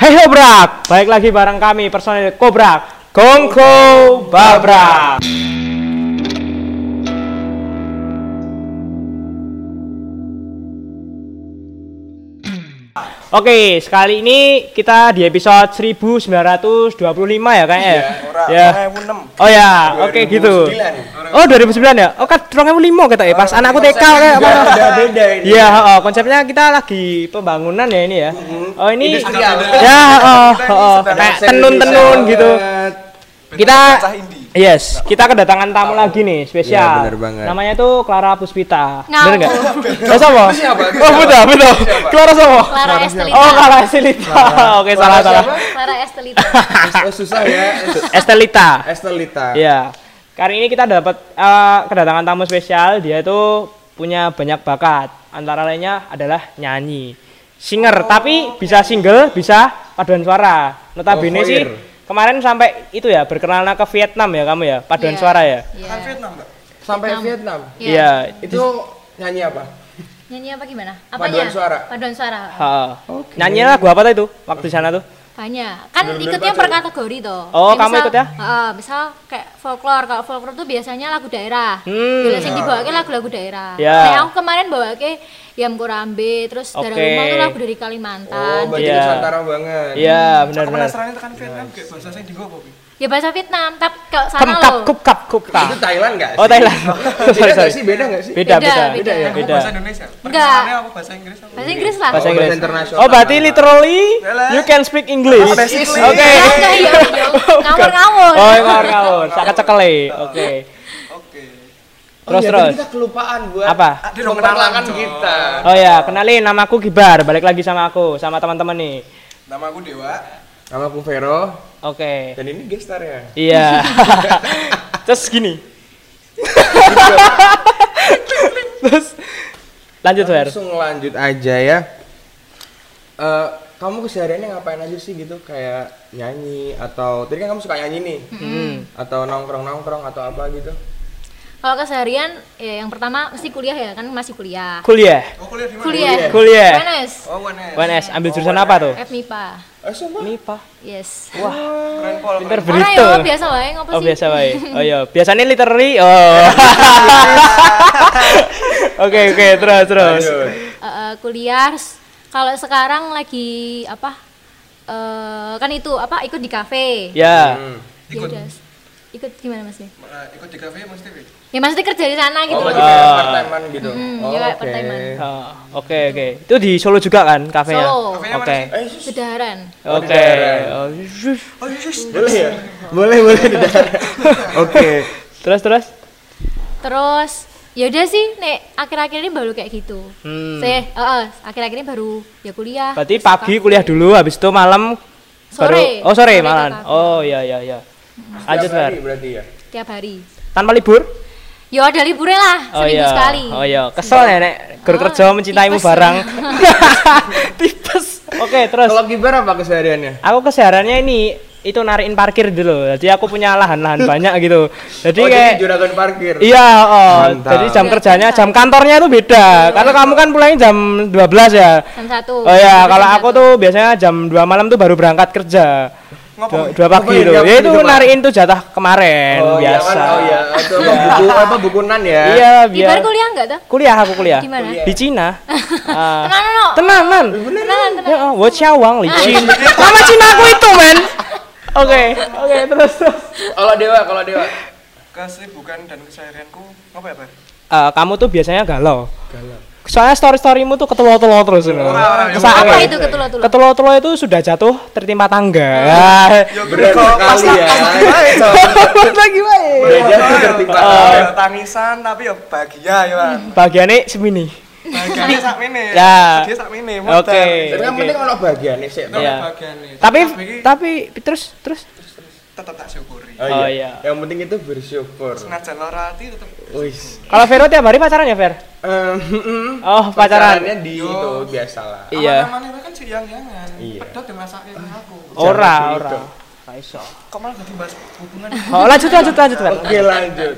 Hei Hobrak, balik lagi bareng kami personil Kobrak, Gongko Babrak. Oke, sekali ini kita di episode 1925 ya kayaknya ya. ya. Oh ya, oke gitu. Oh 2009 ya? Oh kan 2005 kita ya, pas anakku TK kayak? Udah beda ini. Iya, oh, konsepnya kita lagi pembangunan ya ini ya. Oh ini ya, oh, oh, kayak tenun-tenun gitu. Kita Yes, kita kedatangan tamu lagi nih spesial. Iya, bener banget. Namanya tuh Clara Puspita. Ngawur. Bener enggak? Oh, sama? Oh, betul, betul. Clara sama? Clara Estelita. Oh, Clara Estelita. Oke, salah salah. Clara Estelita. Oh, susah ya. Estelita. Estelita. Iya. Kali ini kita dapat eh, kedatangan tamu spesial. Dia itu punya banyak bakat. Antara lainnya adalah nyanyi, singer. Tapi bisa single, bisa paduan suara. Notabene Oh, sih. Kemarin sampai itu ya berkenalan ke Vietnam ya kamu ya paduan Iya. suara ya. Iya. Sampai Vietnam. Vietnam. Iya. Iya. Itu nyanyi apa? Nyanyi apa gimana? Apanya? Paduan suara. Paduan suara. Ha. Nyanyi lagu apa tuh itu waktu di sana tuh? Banyak. Kan Bener-bener ikutnya per kategori tuh. Oh, Kayak kamu misal- ikut ya? Heeh, misal kayak folklore. Kalau folklore tuh biasanya lagu daerah. Hmm. Bila sing dibawake lagu-lagu daerah. Ya. Kayak aku kemarin bawake Yam Korambe, terus Darah Oke. Rumah tuh lagu dari Kalimantan. Oh, berarti Iya. Nusantara banget. Iya, benar benar. penasaran tekan Vietnam kayak bahasa sing dienggo apa? Ya bahasa Vietnam, tapi kalau Kem sana kap loh. kup kap kup Itu. Thailand enggak Oh, Thailand. Beda sorry, nggak sorry. sih? Beda enggak sih? Beda, Beda, beda. beda. ya, Aku beda. bahasa Indonesia. Enggak. Aku bahasa Inggris apa? Bahasa Inggris lah. Bahasa Oh, Inggris. bahasa internasional. Oh, berarti literally you can speak English. Oh, Oke. basically. Oke. Ya, enggak, iya, iya. Ngawur-ngawur. Oh, ngawur-ngawur. Saka cekele. Oke. Oke. Terus oh, iya, terus. kita kelupaan buat Apa? Memperkenalkan kita. Oh ya, kenalin nama aku Gibar. Balik lagi sama aku, sama teman-teman nih. Nama aku Dewa. Nama aku Vero Oke. dan ini gestar ya. Iya. Terus gini. Terus lanjut, Fer. Langsung lanjut aja ya. Eh, kamu kesehariannya ngapain aja sih gitu? Kayak nyanyi atau tadi kan kamu suka nyanyi nih? Hmm. Atau nongkrong-nongkrong atau apa gitu? Kalau keseharian, ya yang pertama mesti kuliah ya, kan masih kuliah. Kuliah. Oh, kuliah di mana? Kuliah. Kuliah. UNS. Oh, UNS. UNS ambil jurusan apa tuh? FMIPA. Eh. MIPA. Yes. Wah, Keren pol. pinter berita. ya biasa wae ngopo Oh sih? biasa wae. Oh iya, biasanya literally. Oh. Oke oke terus terus. Eh, eh, kuliah kalau sekarang lagi apa? eh kan itu apa ikut di kafe. Ya. Hmm. Ya Ikut. Ikut gimana Mas? ya? Nah, ikut di kafe mesti Pi. Ya maksudnya kerja di sana gitu. Oh, loh. kayak Ah. part-time gitu. Mm, oh, ya kayak oke. part-time-an. Oh, Oke oke. Itu di Solo juga kan kafenya? Solo. Kafenya mana Oke. sih? Eh. Kedaharan. Oh, Oke. Oh. Oh, yes. boleh ya? boleh, boleh di daerah. Oke. Terus terus. Terus ya udah sih nek akhir-akhir ini baru kayak gitu. Hmm. Saya eh, akhir-akhir ini baru ya kuliah. Berarti pagi kafe. kuliah dulu, habis itu malam Sore. baru. Oh sore Sore malam. Oh iya iya iya. Lanjut berarti ya. tiap hari. Tanpa libur? Ya ada liburnya lah, Oh seminggu iya. sekali. Oh iya. Kesel ya nek gur Oh, kerja mencintaimu tipes. barang. tipes. Oke terus. Kalau Gibar apa kesehariannya? Aku kesehariannya ini itu narikin parkir dulu. Jadi aku punya lahan-lahan banyak gitu. Jadi oh, kayak jadi juragan parkir. Iya, oh. Mantap. Jadi jam kerjanya, jam kantornya itu beda. Karena kamu kan pulangnya jam 12 ya. Jam satu. Oh ya, kalau aku tuh biasanya jam 2 malam tuh baru berangkat kerja. Ngopo? Dua, dua pagi tuh. Ya itu narikin tuh jatah kemarin Oh iya biasa. kan, oh iya, itu apa buku apa bukunan ya? Iya, biar bar kuliah enggak tuh? kuliah aku kuliah. Di mana? Di Cina. Ah. Tenan no. Tenanan. Tenan tenan. Ya, oh, Wo Xiaowang licin. Nama Cina aku itu, men. Oke, oke, terus terus. Kalau dewa, kalau dewa. Kesibukan dan keseharianku apa ya, Pak? Eh, kamu tuh biasanya galau. Galau. Soalnya story-storymu tuh ketelo-telo terus ini. Apa itu ketelo-telo? Ketelo-telo itu sudah jatuh tertimpa tangga. Ya Berat sekali ya. Lagi wae. Udah jatuh tertimpa. Ya, tangisan tapi ya bahagia ya, Pak. Bagiannya semini. Bahagianya sak mene. Ya. Dia sak mene. Oke. Tapi yang penting kalau bahagia nih sih. Iya. Bahagiane. Tapi tapi terus terus tetap tak syukuri. Oh, iya. Yang penting itu bersyukur. Senajan lara hati tetap Wis. kalau Vero tiap hari pacaran ya, Ver? Mm, Oh, pacaran. Pacarannya di Yo. itu biasalah. Iya. Aman-aman itu kan siang-siangan. Iya. Pedot yang masakin aku. Ora, ora. gitu. Ra iso. Kok malah jadi bahas hubungan? Oh, lanjut lanjut lanjut, Ver. Oke lanjut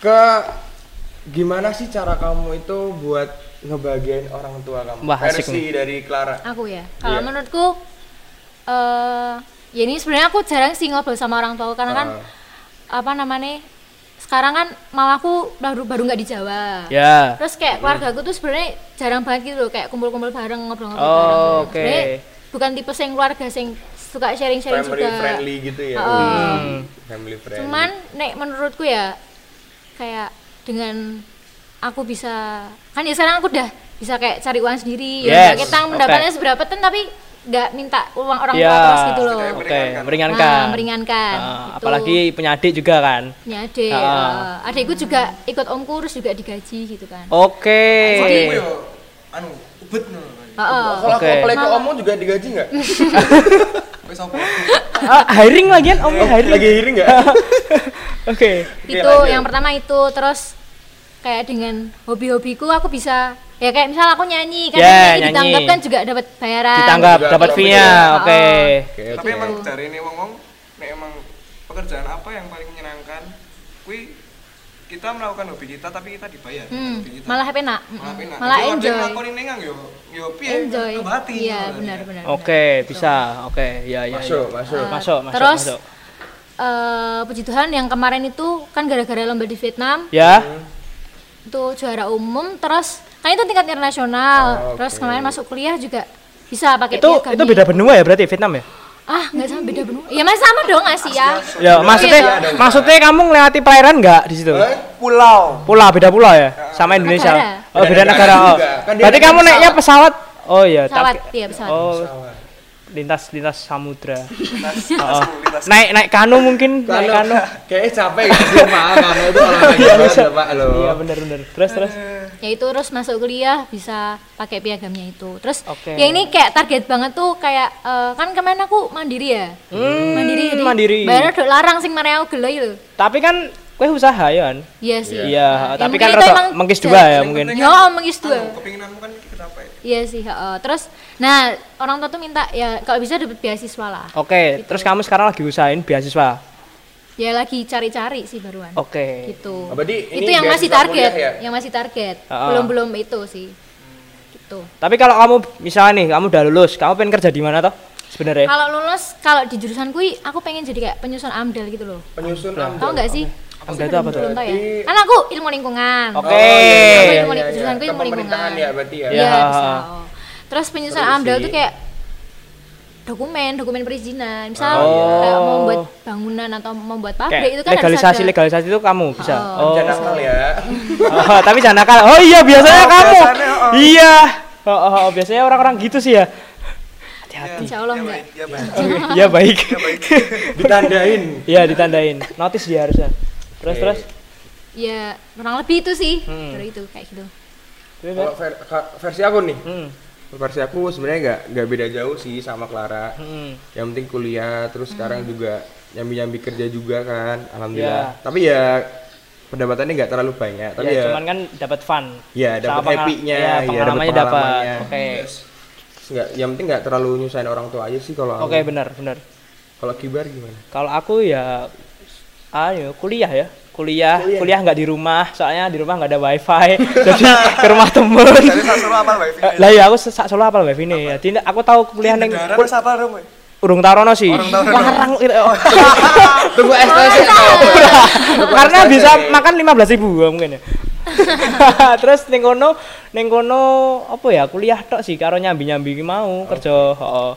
ke gimana sih cara kamu itu buat ngebagiain orang tua kamu? Wah, Versi dari Clara. Aku ya. Kalau Iya. menurutku eh ya ini sebenarnya aku jarang sih ngobrol sama orang tua karena kan Ah. apa namanya sekarang kan mamaku baru baru nggak di Jawa Ya. terus kayak keluarga aku tuh sebenarnya jarang banget gitu loh kayak kumpul-kumpul bareng ngobrol-ngobrol Oh, bareng oke. Sebenarnya bukan tipe sing keluarga sing suka sharing-sharing family juga friendly gitu ya Heeh. Hmm. family friendly cuman nek menurutku ya kayak dengan aku bisa kan ya sekarang aku udah bisa kayak cari uang sendiri ya Yes, kita oke. mendapatnya seberapa ten tapi nggak minta uang orang tua Ya. terus gitu loh Oke, Meringankan. meringankan. Nah, meringankan, Ah, gitu. apalagi punya adik juga kan. punya adik Ah. eh, adikku juga ikut omku terus juga digaji gitu kan Oke. Aku yo anu ubet. Heeh. kalau Oke. aku apply ke Omo juga digaji nggak Wis apa? Ah, hiring lagi kan om hiring. lagi hiring nggak Oke. itu yang pertama itu terus kayak dengan hobi-hobiku aku bisa ya kayak misal aku nyanyi kan Ya, nyanyi nyanyi. ditanggap kan juga dapat bayaran Ditanggap dapat fee-nya. ya. Oke. Tapi emang dari ini wong-wong nek emang pekerjaan apa yang paling menyenangkan? Kui kita melakukan hobi kita tapi kita dibayar Hmm, hobi kita. malah enak malah enak. malah enjoy ngelakonin nengang yo yo piye? enjoy iya benar benar Oke, bisa. Oke, ya ya. masuk ya. masuk Eh, Masuk, masuk, terus masuk. eh, puji Tuhan yang kemarin itu kan gara-gara lomba di Vietnam Ya. Itu juara umum terus kan itu tingkat internasional Oh, terus oke. kemarin masuk kuliah juga bisa pakai Itu piagam itu beda benua ya berarti Vietnam ya? ah nggak sama beda benua ya masih sama dong nggak sih ya Ya, maksudnya Iya. maksudnya kamu ngelewati perairan nggak di situ? Eh? Pulau. Pulau beda pulau ya? Sama Indonesia. Negara. Oh, beda Beda negara. negara Oh. Kan Berarti naik kamu naiknya pesawat. Oh iya, pesawat tapi iya pesawat Oh, Pesawat. Lintas lintas samudra. Lintas, Oh. lintas. Naik naik kanu mungkin, naik Kano, kanu. kayaknya capek gak sih Pak? Kano itu olahraga banget ya Pak lo. Iya benar benar. Terus terus. ya itu terus masuk kuliah bisa pakai piagamnya itu terus Oke. ya ini kayak target banget tuh kayak eh, kan kemarin aku mandiri ya Hmm, mandiri jadi mandiri. bayarnya udah larang sing mari aku gelo itu Tapi kan kue usaha ya kan? iya sih Iya, Ya, tapi kan rada mengkis dua ya mungkin. ya kan, mengis anu, dua Kepinginanmu kan kecapai. iya sih heeh. terus nah orang tua tuh minta ya kalau bisa dapat beasiswa lah Oke, terus kamu sekarang lagi usahain beasiswa. ya lagi cari-cari sih baruan Oke. gitu Oh, berarti ini itu yang masih target kuliah ya? yang masih target Ah. belum belum itu sih gitu Tapi kalau kamu misalnya nih, kamu udah lulus, kamu pengen kerja di mana toh? Sebenarnya. kalau lulus kalau di jurusan kui aku pengen jadi kayak penyusun amdal gitu loh Penyusun amdal. tahu nggak sih Amdal itu apa tuh? belum tahu ya kan aku ilmu lingkungan Oke. Oh, iya, iya, Aku iya, ilmu iya, ling- jurusan gue iya. ilmu lingkungan. ya berarti ya. Iya, Ya. bisa. Oh. Terus penyusun Terus amdal sih. tuh kayak dokumen, dokumen perizinan. Misal Oh. kayak mau membuat bangunan atau membuat pabrik Kayak itu kan harus legalisasi ada. legalisasi itu kamu bisa. Oh. Oh. Jangan nakal ya. Oh, tapi jangan nakal. Oh iya biasanya Oh, kamu. biasanya, oh. Iya. Oh, oh, oh, biasanya orang-orang gitu sih ya. Hati-hati. Insya Allah Ya enggak. baik, ya baik. Iya baik. Ya baik. Ditandain. Iya ditandain. Notis dia harusnya. Terus Oke. terus. Ya kurang lebih itu sih. Hmm. Dari itu kayak gitu. Kalau ver- ka- versi aku nih, Hmm. Versi aku sebenarnya nggak nggak beda jauh sih sama Clara. Hmm. Yang penting kuliah, terus sekarang juga nyambi-nyambi kerja juga kan, alhamdulillah. Ya. Tapi ya pendapatannya nggak terlalu banyak, tapi ya, ya, cuman kan dapat fun. ya dapat happy-nya, ya, ya dapat pengalamannya. Oke. Nggak, yang penting nggak terlalu nyusahin orang tua aja sih kalau Oke, aku. benar, benar. Kalau kibar gimana? Kalau aku ya ayo kuliah ya. Kuliah, Kuliah. kuliah nggak di rumah, soalnya di rumah nggak ada wifi, jadi ke rumah temen. Jadi saya suruh apa wifi? lah ya aku sak solo apa wifi nih. Jadi aku tahu kuliah neng terus apa? Boy? urung tarono sih. Larang. Tunggu STC Karena bisa makan 15.000 ribu mungkin ya. Terus ning kono ning kono apa ya kuliah tok sih karo nyambi-nyambi ki mau kerja heeh.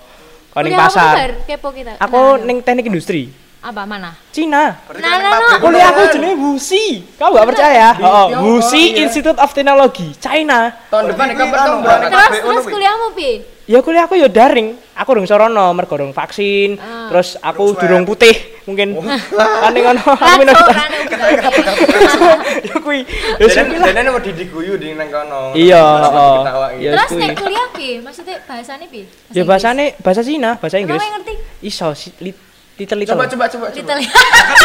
Kau ning Kuliah apa pasar. kabar? Kepo kita. Aku Nah, ning teknik industri. Apa mana? Cina. Nah, nah, nah. Kuliah aku beneran. jenenge WUSI. Kamu gak percaya? Oh, oh, WUSI iya. Institute of Technology, China. Tahun depan ya berarti berangkat? Terus terus ngono, kuliahmu pi? Ya kuliah aku ya daring. Aku durung sorono mergo durung vaksin. Ah. Terus aku Durung putih mungkin. Kan ning kono aku minoritas. Ya kuwi. Ya Dan sing lah. dan mau didiguyu di nang kono. Iya, Terus heeh. diketawain. Iya. Terus nek kuliah pi? Maksudnya bahasanya pi? Ya bahasane bahasa Cina, bahasa Inggris. Ngerti? Iso little little. Coba coba coba coba. Little.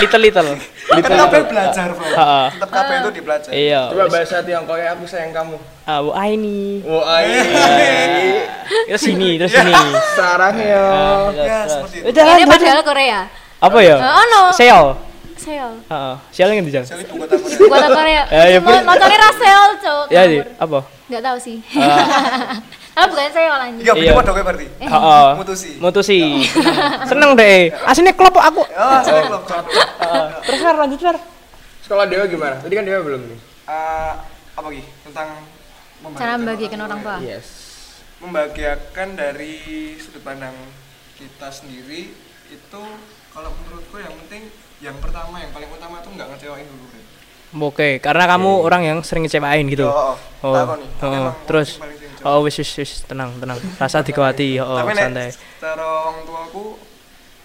Little little. Kan kabeh belajar, Bro. Heeh. Tetap kabeh itu dibelajar. Iya. Coba bahasa Tiongkok ya aku sayang kamu. Ah, bu ini. Wah, Terus sini, terus sini. sarang ya. Ah, terus, Ya, terus. seperti itu. Udah Ini lanjut. padahal Korea. Apa ya? Oh, no. Seol. Seol. Heeh. Seol yang ibu kota Korea. Ibu kota Korea. Ya, ya, motornya Rasel, Cok. Ya, di apa? Enggak tahu sih. Malah Iya, Iya. iya. padha kowe berarti. Heeh. Mutusi. Mutusi. Seneng deh. Asine klop aku. Oh, saya klub. Heeh. Terus Fer lanjut Fer. Sekolah Dewa gimana? Tadi kan Dewa belum nih. Eh, apa lagi? Tentang cara membagikan orang tua. Yes. membahagiakan dari sudut pandang kita sendiri itu kalau menurutku yang penting yang pertama yang paling utama itu nggak ngecewain dulu. Oke, karena kamu orang yang sering ngecewain gitu. Yo, Oh, takon nih, oh, terus yang paling. Oh wis wis wis tenang tenang. Rasa dikuati, oh tapi nek santai. cara orang tua aku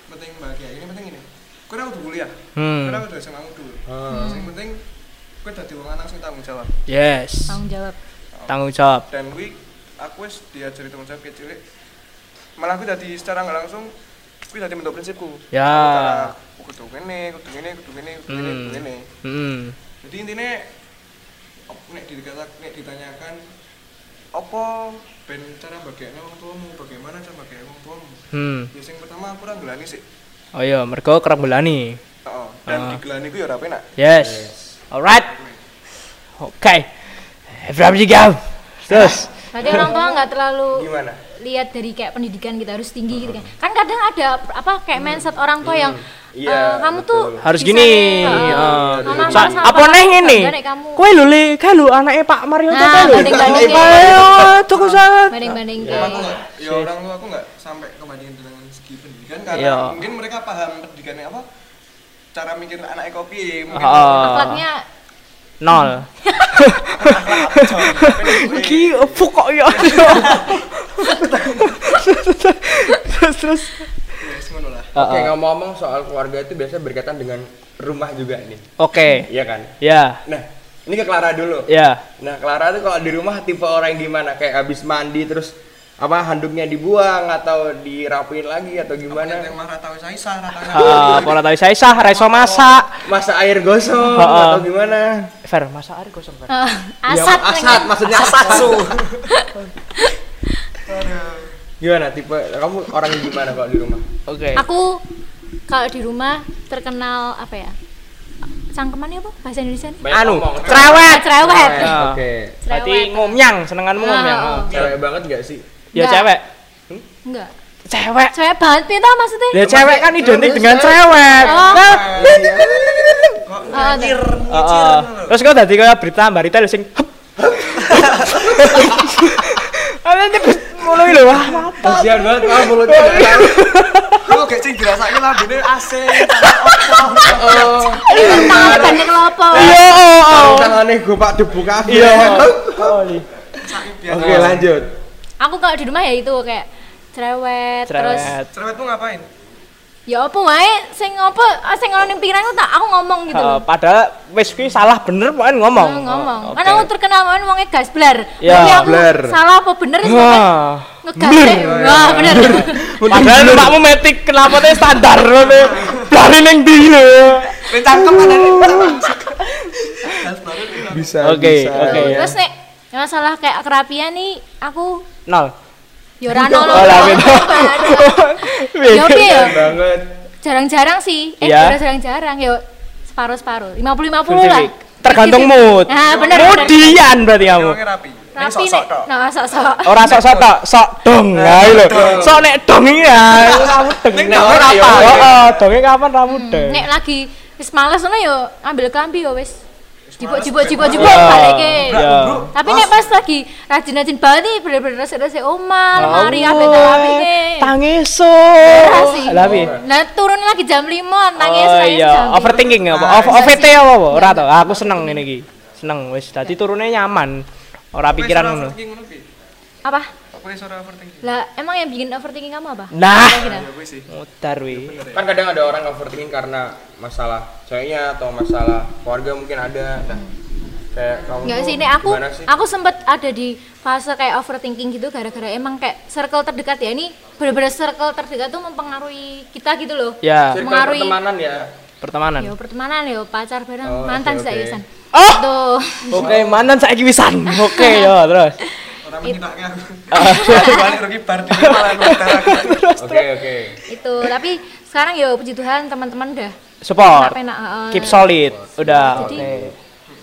penting bahagia ini penting ini kau udah kuliah Hmm. kau udah SMA dulu Hmm. yang penting kau jadi wong lanang sing tanggung jawab Yes. Tanggung jawab. Tanggung jawab. dan wi aku wis diajari tanggung jawab cilik malah aku jadi secara nggak langsung wi jadi bentuk prinsipku Ya. Aku kudu ngene kudu ngene kudu ngene kudu ngene Hmm. kudu ngene Hmm. jadi intinya nek nek ditanyakan apa ben cara bagaimana orang tuamu bagaimana cara bagaimana orang tuamu Hmm. ya yang pertama aku ora ngelani sih Oh iya, mergo kerap belani. oh, dan Ah. digelani ku ya ora penak Yes. Alright. Oke. Everybody go. Terus. Berarti orang tua nggak terlalu Gimana? Lihat dari kayak pendidikan kita harus tinggi gitu kan. Kan kadang ada apa kayak mindset orang tua yang Iya, eh, kamu tuh Harus bisa gini. eh, eh, sa- sama apa neh ngene? nek kamu Kowe lho le, kae lho anake Pak Mario Nah, Tete lho. banding-bandingin. Ayo, tuku sangat. banding-banding ya kayak nggak ya orang tua aku nggak sampai kebandingin dengan segi pendidikan karena Iya. mungkin mereka paham pendidikannya apa cara mikir anak kopi mungkin akhlaknya Nol. Iki opo kok ya? Terus terus. Oke, Heeh. ngomong-ngomong soal keluarga itu biasanya berkaitan dengan rumah juga nih. Oke. Iya kan? Ya, Nah, ini ke Clara dulu. ya. Nah, Clara tuh kalau di rumah tipe orang yang gimana? Kayak habis mandi terus apa handuknya dibuang atau dirapiin lagi atau yang gimana? marah tahu saya sah rata Eh, pola tahu saya sah, reso masak. Masa air gosong atau gimana? Fer, masak air gosong Fer. eh, Ya, asat asat maksudnya asat su. Aduh. Gimana tipe kamu orang yang gimana kalau di rumah? Oke. aku kalau di rumah terkenal apa ya cangkemannya apa bahasa Indonesia Banyak Anu, ngomong. cerewet. cerewet Ya. Oke. Berarti Cerewet. ngomyang, senenganmu ngomyang. Ah. Oh. Cewek banget gak sih? Ya Enggak. cewek. enggak Cewek. cewek banget itu maksudnya Ya cewek kan identik terus dengan cewek. Oh. Nah, Ah, Terus kok dadi kaya berita berita lho sing hep. Ada ngono iki lho. Wah. Kasihan banget kamu mulutnya. kok kayak sing dirasake lambene AC Oh. banyak kelopo Iya, oh, oh. Tangannya gue pak debu kafe. Iya. Oh, iya. Oke lanjut. Aku kalau di rumah ya itu kayak cerewet, terus Cerewet. cerewet tuh ngapain ya apa wae sing apa ah, sing ngono ning pikiranku tak aku ngomong gitu loh padahal wis kuwi salah bener pokoknya ngomong. Nah, ngomong Oh, kan oke. aku terkenal kan wongnya gas blar Ya, aku blar. salah apa bener sih Wah. ngegas wah bener Padahal numpak metik kenapa teh standar ngono. Blari ning ndi lho. cangkem kan Bisa. Oke, bisa. oke. terus nek masalah kayak kerapian nih aku Nol. ya ora ono Oh, lah, beda. ya ya banget. jarang-jarang sih eh udah jarang-jarang ya separuh-separuh 50-50 lah Tergantung mood. nah bener. Moodian berarti kamu. Rapi nek nah sok-sok Ora sok-sok tok, sok dong. Iki lho. Sok nek dong iki ya. Kamu dong. Ning Nek ora ya, apa. ya. Heeh, donge kapan ramu dong. nek lagi wis males ngono yo ambil kelambi yo wis jipuk Ya, balike tapi nek pas lagi rajin-rajin banget nih bener-bener resik-resik omah lemari. Ora sih. Lah piye? nah turun lagi jam 5 nangis Oh iya, overthinking apa? Ah, Over iya OVT apa apa? Ora to. Aku seneng ngene iki. Seneng wis dadi turune nyaman. Ora Kowe pikiran ngono. apa Kok kowe suara overthinking lah emang yang bikin overthinking kamu apa Nah, Kira-kira. ya mutar wi. bener ya Kan kadang ada orang overthinking karena masalah ceweknya atau masalah keluarga mungkin ada. Nah, kayak kamu Enggak tuh sih, nek aku sih? aku sempet ada di fase kayak overthinking gitu gara-gara emang kayak circle terdekat ya ini bener-bener circle terdekat tuh mempengaruhi kita gitu loh. Ya, Circle mengaruhi- pertemanan ya. pertemanan. Yo pertemanan yo pacar bareng Oh, mantan oke, saya oke. Isan. Oh! Tuh. Oke, mantan saiki wisan. Oke, yo terus. orang menyinakke aku balik rugi bar di malah nonton aku Oke, oke. itu tapi sekarang yo puji Tuhan teman-teman udah Support. penak-penak, heeh. Keep solid. Udah, Jadi oke.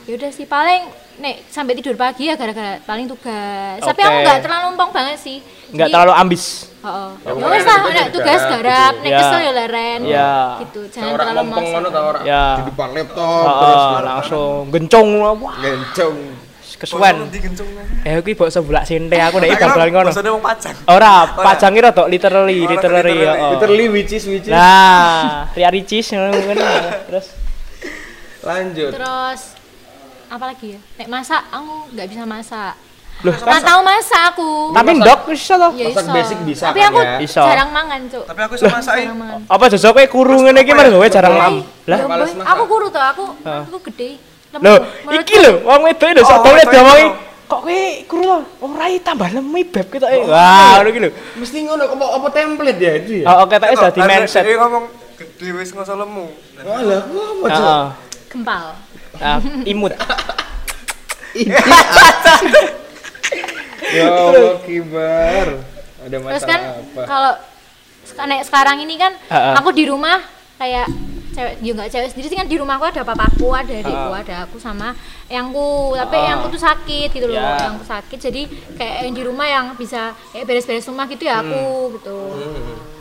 ya udah sih paling nek sampai tidur pagi ya gara-gara paling tugas. Tapi Oke. aku nggak terlalu lompong banget sih. Nggak terlalu ambis. Heeh. Ya, Ya wis lah, tugas nek ya tugas garap, nek Ya. kesel ya leren. Ya. Gitu, jangan orang terlalu maksa. ngono ta orang Ya. di depan laptop terus langsung gencong wah gencong. Kesuwen. Eh kuwi bok sebelah sinte aku nek bal-balan ngono. Bosone wong pajang. Ora, pajang kira tok literally, literally literally. heeh. Literally which is which is. Nah, Ria Ricis ngono kan. Terus Lanjut. Terus apa lagi ya? Nek masak aku nggak bisa masak. Loh, Nggak tahu masak aku. tapi ndok iso to. Ya Masak iso. basic bisa Tapi kan aku ya? Iso. jarang mangan, Cuk. Tapi aku. Jarang mangan. Apa jajak kowe kuru ngene iki mergo kowe jarang lam. Lah, Ya, males boy, masak. aku kuru tuh, aku aku gede. Lho, iki lho wong wedok lho sok Oh, wedok diomongi itu. kok kowe kuru to ora i tambah lemi beb ketoke. Wah, ngono iki lho. Mesti ngono apa apa template ya itu ya? Oh, oke tak dadi mindset. Dia ngomong gede wis ngoso lemu. Apa Cuk? Heeh. Gempal. Ah, imut. Ya Allah kibar. Ada Terus masalah kan apa? kalau nek sekarang ini kan Heeh. aku di rumah kayak cewek ya nggak cewek sendiri sih kan di rumahku ada papaku ada adikku Heeh. ada aku sama yangku tapi Heeh. yangku tuh sakit gitu loh Ya. yangku sakit jadi kayak yang di rumah yang bisa kayak beres-beres rumah gitu ya aku Hmm. gitu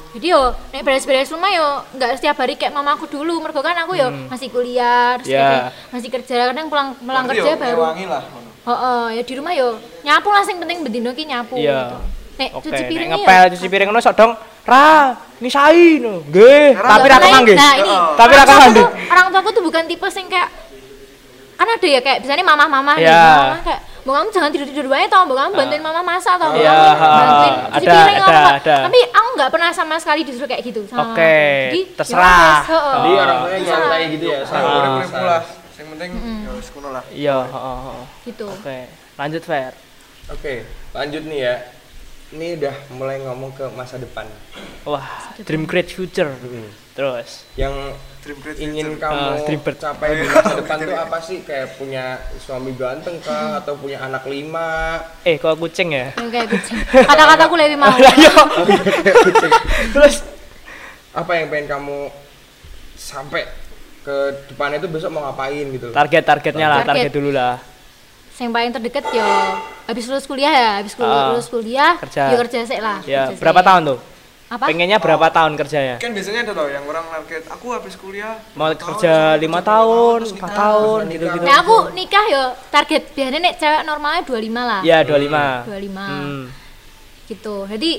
jadi yo nek beres-beres rumah yo nggak setiap hari kayak mamaku dulu mergo kan aku yo masih kuliah terus Hmm. Ya. masih kerja kadang pulang pulang Berarti kerja yo baru lah. Oh, oh, ya di rumah yo nyapu lah sing penting bendino ki nyapu Iya. gitu. Nek Oke, cuci nek piring ngepel cuci piring ngono sok dong ra nisai no. Nggih, tapi ra Nah, kemanggih. Nah, ini. Tapi ra kemanggih. tuh- Orang tuaku tuh bukan tipe sing kayak kan ada ya kayak misalnya mama-mama nih, Iya. mama kayak mau kamu jangan tidur tidur banyak tau, mau kamu bantuin mama masak tau, Iya, kamu bantuin ada, piring ada, apa. ada. Tapi aku nggak pernah sama sekali disuruh kayak gitu sama Oke. Jadi, ya terserah. heeh. Jadi orang tuanya Terserah. nyantai gitu ya. Ya sama lah. Sing penting ya wis kuno lah. Iya, heeh, heeh. gitu. Oke, lanjut Fer. Oke, lanjut nih ya. Ini udah mulai ngomong ke masa depan. Wah, dream great future. Terus Yang Dream great ingin future. kamu Ah, dream capai di masa depan tuh apa sih? Kayak punya suami ganteng kah atau punya anak lima? eh kok kucing ya? Kayak kucing. Kata-kataku lebih mau. Ayo. Terus Apa yang pengen kamu sampai ke depannya itu besok mau ngapain gitu? target-targetnya lah, Target. target dulu lah. Yang paling terdekat yo habis lulus kuliah ya, habis kul- Ah, lulus kuliah, kerja. yo kerja sih lah. Ya, kerja berapa sik. tahun tuh? Apa? Pengennya berapa tahun kerjanya? Kan biasanya ada loh yang orang target aku habis kuliah Mau empat tahun, kerja lima tahun, terus empat tahun terus gitu-gitu. Nah, aku nikah yo target biasanya nek cewek normalnya 25 lah. Ya, 25. 25. Hmm. Gitu. Jadi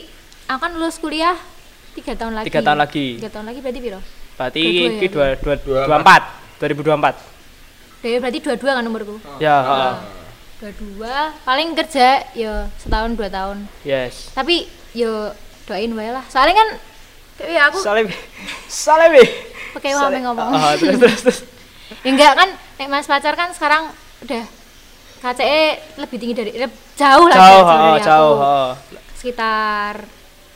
akan lulus kuliah tiga tahun lagi. Tiga tahun lagi. Tiga tahun lagi berarti piro? Berarti ya, dua dua Dua dua empat, 2024. Dari berarti dua-dua kan umurku. Ya, heeh. Dua-dua paling kerja yo setahun dua tahun. Yes. Tapi yo doain wae lah. Soalnya kan kayak aku Saleh. Saleh. pakai wame ngomong. Oh, terus terus terus. Ya enggak kan nek Mas pacar kan sekarang udah KCE lebih tinggi dari jauh lah Jauh, dari heeh, aku. jauh, heeh. sekitar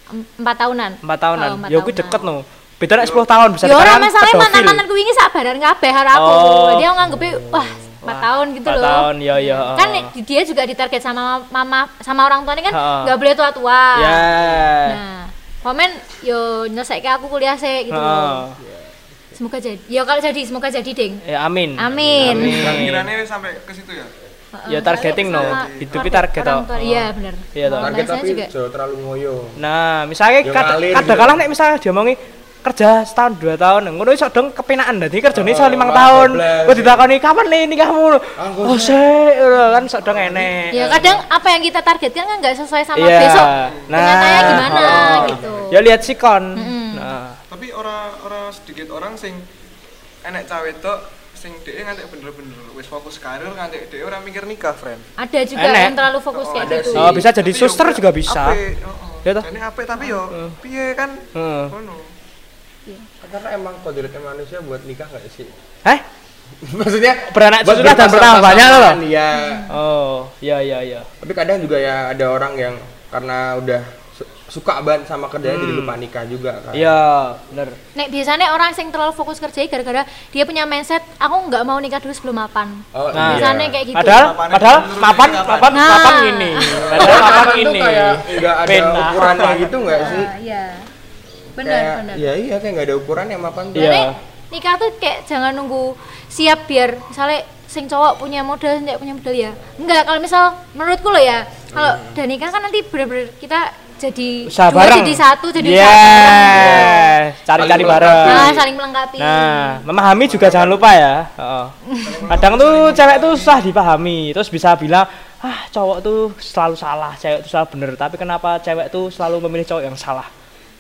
em- empat tahunan Empat tahunan. Oh, Ya tahunan. deket no. Beda nek 10 tahun bisa ya orang masalahnya pedofil. mantan mantan kuwi ini sabaran kabeh karo aku Oh. dia nganggepnya wah empat tahun gitu Empat loh tahun, ya ya. kan di- dia juga ditarget sama mama sama orang tuanya kan nggak boleh tua tua Ya. nah komen yo nyelesai ke aku kuliah sih gitu semoga jadi ya kalau jadi semoga jadi ding Ya amin. amin, Dan pikirannya sampai ke situ ya. Ya, targeting, no. Hidupi keluarga- target, tua- iya benar Iya, toh. Orang Target tapi juga terlalu ngoyo. Nah, misalnya Ya kata ngalir kata gitu. nek misalnya dia ngomongi kerja setahun dua tahun, ngono iso dong kepenaan dadi kerjane iso Oh, limang tahun. Kok ditakoni kapan nih nikahmu? Anggo Oh, sih, kan sok dong enek. ya kadang apa yang kita targetkan kan nggak sesuai sama Iya. besok Nah, kenyataannya gimana oh. gitu Ya lihat sikon. Mm-mm. Nah, Tapi orang-orang sedikit orang sing enek cawe tok sing dhek nganti bener-bener wis fokus karir nganti dhek ora mikir nikah, friend. ada juga Enek. yang terlalu fokus Oh, kayak gitu sih. oh, bisa jadi Tapi suster yo juga bisa. Ya toh? Jane apik tapi yo piye kan Heeh. Ngono. Karena emang kodratnya manusia buat nikah nggak sih? Heh? Maksudnya Beranak sesudah dan banyak loh. Iya. Oh, ya ya ya. Tapi kadang juga ya ada orang yang karena udah su- suka banget sama kerjanya jadi lupa nikah juga kan. Iya, bener. Nek biasanya orang yang terlalu fokus kerja gara-gara dia punya mindset aku nggak mau nikah dulu sebelum mapan. Oh, Nah. Biasanya kayak gitu. Padahal padahal mapan mapan Nah. mapan ini. Padahal mapan ini. kayak nggak ada Pena. ukurannya gitu nggak sih? Ah, iya. Benar, kayak, benar. Ya iya kayak nggak ada ukuran ya mapan tuh. Iya. Nek nikah tuh kayak jangan nunggu siap biar misalnya sing cowok punya modal sing cewek punya modal ya enggak kalau misal menurutku loh ya kalau Hmm. udah nikah kan nanti bener-bener kita jadi Usaha dua bareng. jadi satu jadi Yes, usaha bareng cari-cari bareng. nah saling melengkapi Nah, memahami juga jangan lupa ya. Heeh. Kadang tuh cewek tuh susah dipahami, terus bisa bilang, ah cowok tuh selalu salah, cewek tuh selalu bener. Tapi kenapa cewek tuh selalu memilih cowok yang salah?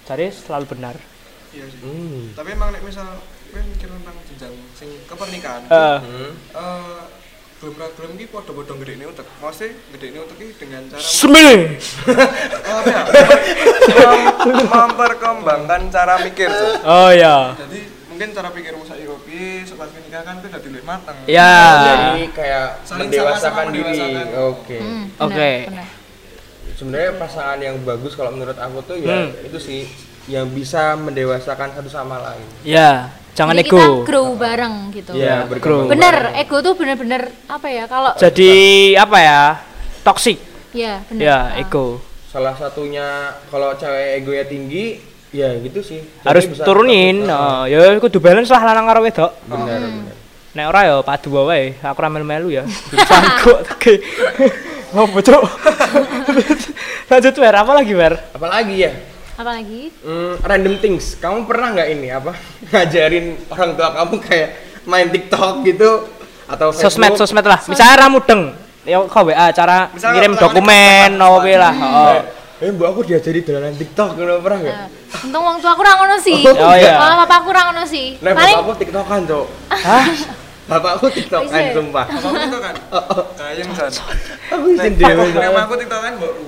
Jadi selalu benar. iya sih Hmm. tapi emang nek misal kowe mikir tentang jenjang sing kepernikahan Heeh. Hmm. eh belum ra belum ki padha-padha gedekne utek mesti gedekne utek ki dengan cara Semene. apa ya mem- memperkembangkan cara mikir Cuk. Oh ya. jadi mungkin cara pikirmu saiki kopi setelah nikah kan itu udah dulu mateng Ya. Jadi kayak Saling mendewasakan diri. Oke. Hmm, Oke. Benar, benar. Sebenarnya pasangan yang bagus kalau menurut aku tuh ya Hmm. itu sih yang bisa mendewasakan satu sama lain. Ya, jangan Jadi ego. kita grow bareng gitu Iya, berkembang bener bareng. ego tuh bener-bener apa ya kalau Jadi apa ya? Toxic. ya bener Ya, Ah. ego. Salah satunya kalau cewek egonya tinggi, ya gitu sih. Jadi Harus turunin. Oh, ya kudu balance lah lanang karo wedok. Benar, benar. Nek ora ya padu wae, aku ra melu-melu ya. Sangkut Oh, bocok. Lanjut Wer, apa lagi Wer? Apalagi ya? apalagi Hmm, random things. Kamu pernah nggak ini apa ngajarin orang tua kamu kayak main TikTok gitu atau Sosmed, Facebook? sosmed lah. Misalnya ra mudeng, ya kau WA cara Misalnya ngirim dokumen apa lah. Oh. Eh, mbak aku diajari dolanan TikTok, kenapa pernah nggak? Nah, untung wong tua aku ra ngono sih Oh, iya. Malah bapakku ra ngono sih Nah, paling bapakku TikTokan, Cok. Hah? Bapakku TikTokan, Bisa. sumpah. Kamu itu kan kayang Jan Aku sendiri. nek aku tiktokan mbokku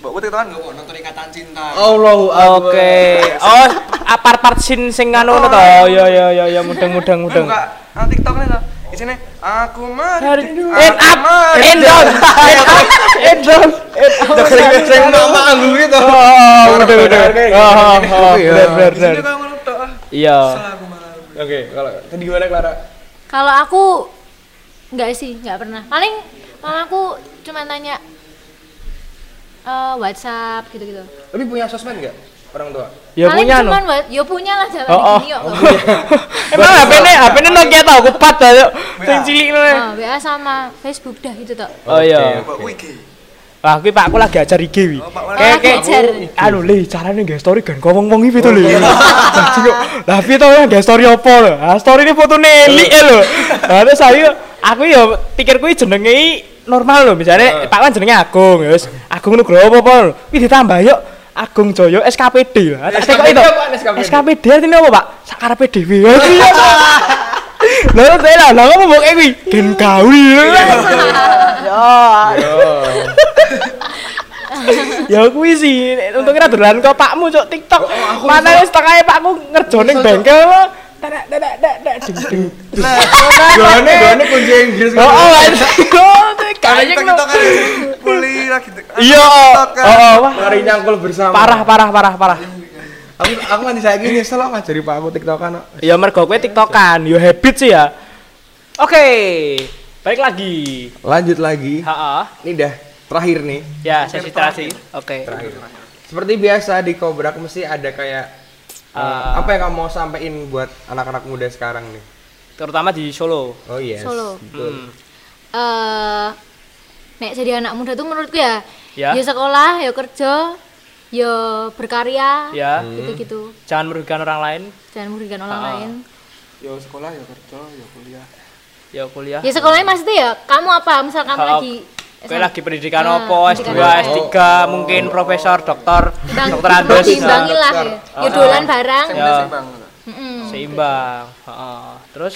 mbokku tiktokan kok nonton ikatan cinta Allahu Akbar. Oke. Oh, part-part scene sing anu to. Oh, iya iya iya iya mudeng-mudeng Kowe mudeng. buka ah, TikTok nih lah isine aku mari End aku up, end down, end up, end down, end up. Sering nama anggur gitu. Oh, udah udah. Oh, oh, oh, Iya. Iya. aku Oke, kalau tadi gimana Clara? Kalau aku nggak sih nggak pernah paling malah aku cuma tanya eh, WhatsApp gitu-gitu Tapi punya sosmed nggak orang tua? Ya paling punya no. cuman wa- ya punya lah jalan Oh, oh. gini kok Emang HP ini HP ini Nokia tau kupat ayo. Sing cilik ngono. Oh, WA sama Facebook dah gitu tok Oh iya. mbokku iki Wah, kuwi Pak aku lagi ajar IG wi. Oh, Pak, Kayak kayak ajar. anu le carane nggak story kan ngomong-ngomong itu lho. Jadi kok lah piye to nggak story apa lho? Ah story ini fotone elik e lho. Nah terus saya aku ya pikirku iki jenenge iki normal lho misalnya Pak kan jenenge Agung ya wis Agung Nugroho apa apa. Iki ditambah yuk Agung Joyo SKPD. Ah, Tak kok itu. apa, SKPD? SKPD artinya apa, Pak? Sakarepe dhewe. Iya. Lha saya lah, lah ngomong mbok kuwi gen gawi. Ya. ya kuwi sih untungnya dolan kok pakmu cok TikTok. Mana wis tekae pakku ngerjone ning bengkel tenek tenek tenek tenek ding ding Gone, gone kunci Inggris. oh oh oh kayaknya kita kan kuli lagi. Iya oh oh wah. Mari nyangkul bersama. parah parah parah parah. Aku aku nanti saya gini selalu ngajari Pak aku TikTokan. kok. ya mergo kowe TikTokan. Yo habit sih ya. Oke balik lagi. Lanjut lagi. ha Ini dah terakhir nih. ya sesi terakhir oke Terakhir. Seperti biasa di Kobrak mesti ada kayak eh, Ah. apa yang kamu mau sampein buat anak-anak muda sekarang nih? terutama di Solo Oh yes. Solo. Betul. Hmm. eh nek jadi anak muda tuh menurutku ya Ya. ya sekolah ya kerja ya berkarya ya gitu-gitu jangan merugikan orang lain jangan merugikan orang Ah. lain yo sekolah yo kerja yo kuliah ya kuliah ya sekolahnya maksudnya ya kamu apa misal kamu Kalau lagi Kowe lagi pendidikan Nah, apa, S2, pendidikan S3, apa. mungkin profesor, dokter, Bang, dokter Andes. diimbangi lah ya ya dolan barang sing Ya. seimbang. Seimbang. Heeh. Terus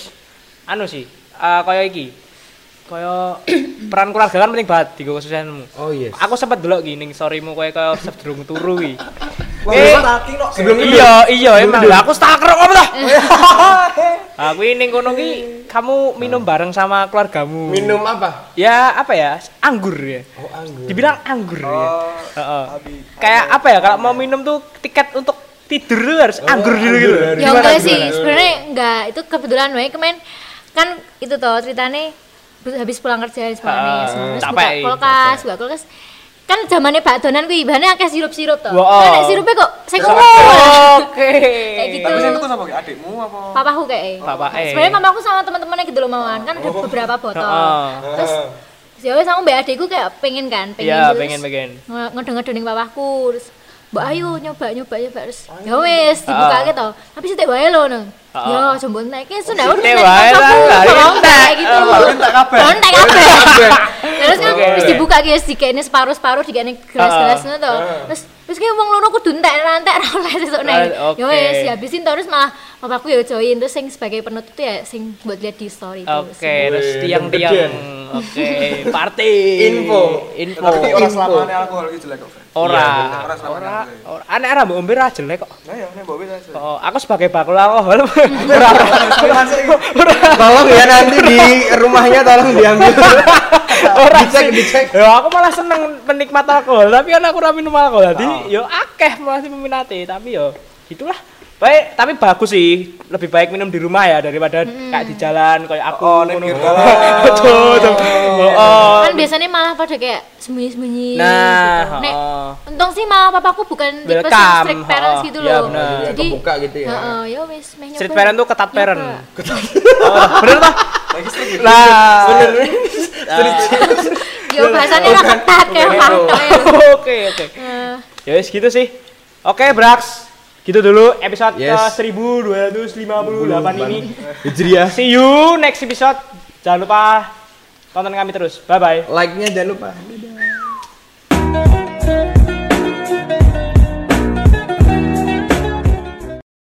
anu sih, eh kaya iki. Kaya peran keluarga kan penting banget di khususmu. Oh yes. Aku sempat dulu gini ning storymu kowe kaya sedurung turu ki. Eh, sebelum Iya, iya emang lah aku stalker apa dah? Aku ini kono ki kamu minum bareng sama keluargamu. minum apa? Ya apa ya? Anggur ya. Oh anggur. Dibilang anggur ya. Oh, Heeh. Kayak apa ya kalau mau minum tuh tiket untuk tidur tuh harus anggur dulu gitu. harus. ya enggak sih sebenarnya enggak itu kebetulan wae kemarin kan itu toh ceritanya habis pulang kerja terus capek, buka kulkas buka kulkas kan zamannya bakdonan kuwi bahannya akeh sirup-sirup Wah. kan nek sirupnya kok sing ungu Oke. kayak Itu Tapi saya itu sama adikmu apa? papaku kayak. Bapak eh. Sebenarnya mamaku sama teman-temannya gitu loh mauan kan ada beberapa botol. Terus ya wes aku mbak adikku kayak pengen kan, pengen Iya, terus pengen pengen. nge- ngedeng-ngedeng papaku terus Mbak ayo nyoba nyoba nyoba terus ya wes dibuka gitu tapi sih wae lo neng ya coba nek ki sudah udah Sithik nek entek. kayak gitu kabeh. Oh, entek kabeh terus kan terus dibuka guys dikene separuh-separuh dikene gelas-gelas ngono to terus terus kayak wong lono kudu entek entek ra oleh sesuk nek Ah, ya oke. wes dihabisin terus malah papaku ya join terus sing sebagai penutup tuh ya sing buat lihat di story itu Oke, terus Wih, tiang-tiang. Oke, party. Info. Info. Tapi orang selamanya alkohol itu jelek kok. Ora, Iya, ora, Ora ora. Anek ra mbok ombe ra jelek kok. Nah ya, bawa bisa. Oh, aku sebagai bakul alkohol. Tolong ya nanti di rumahnya tolong diambil. Ora dicek, dicek. Ya aku malah seneng penikmat alkohol, tapi kan aku ora minum alkohol. Jadi yo akeh masih meminati, tapi yo gitulah. Baik, tapi bagus sih. Lebih baik minum di rumah ya daripada kayak di jalan kayak aku. Oh, ngono. Betul, betul. Oh, kan biasanya malah pada kayak sembunyi-sembunyi Nah, gitu. Nek, oh. untung sih malah papaku bukan tipe strict parents oh, gitu iya loh benar. jadi Kebuka gitu ya. Heeh, ya wes meh nyoba. Street parent tuh ketat parent. Oh, bener toh? Lagi strik gitu. Nah, Yo bahasanya lah ketat kayak fakta ya. Oke, oke. Ya wis gitu sih. Oke, Brax. Gitu dulu episode Yes. ke 1258 ini. Hijriah. See you next episode. Jangan lupa tonton kami terus. Bye bye. Like-nya jangan lupa. Dadah.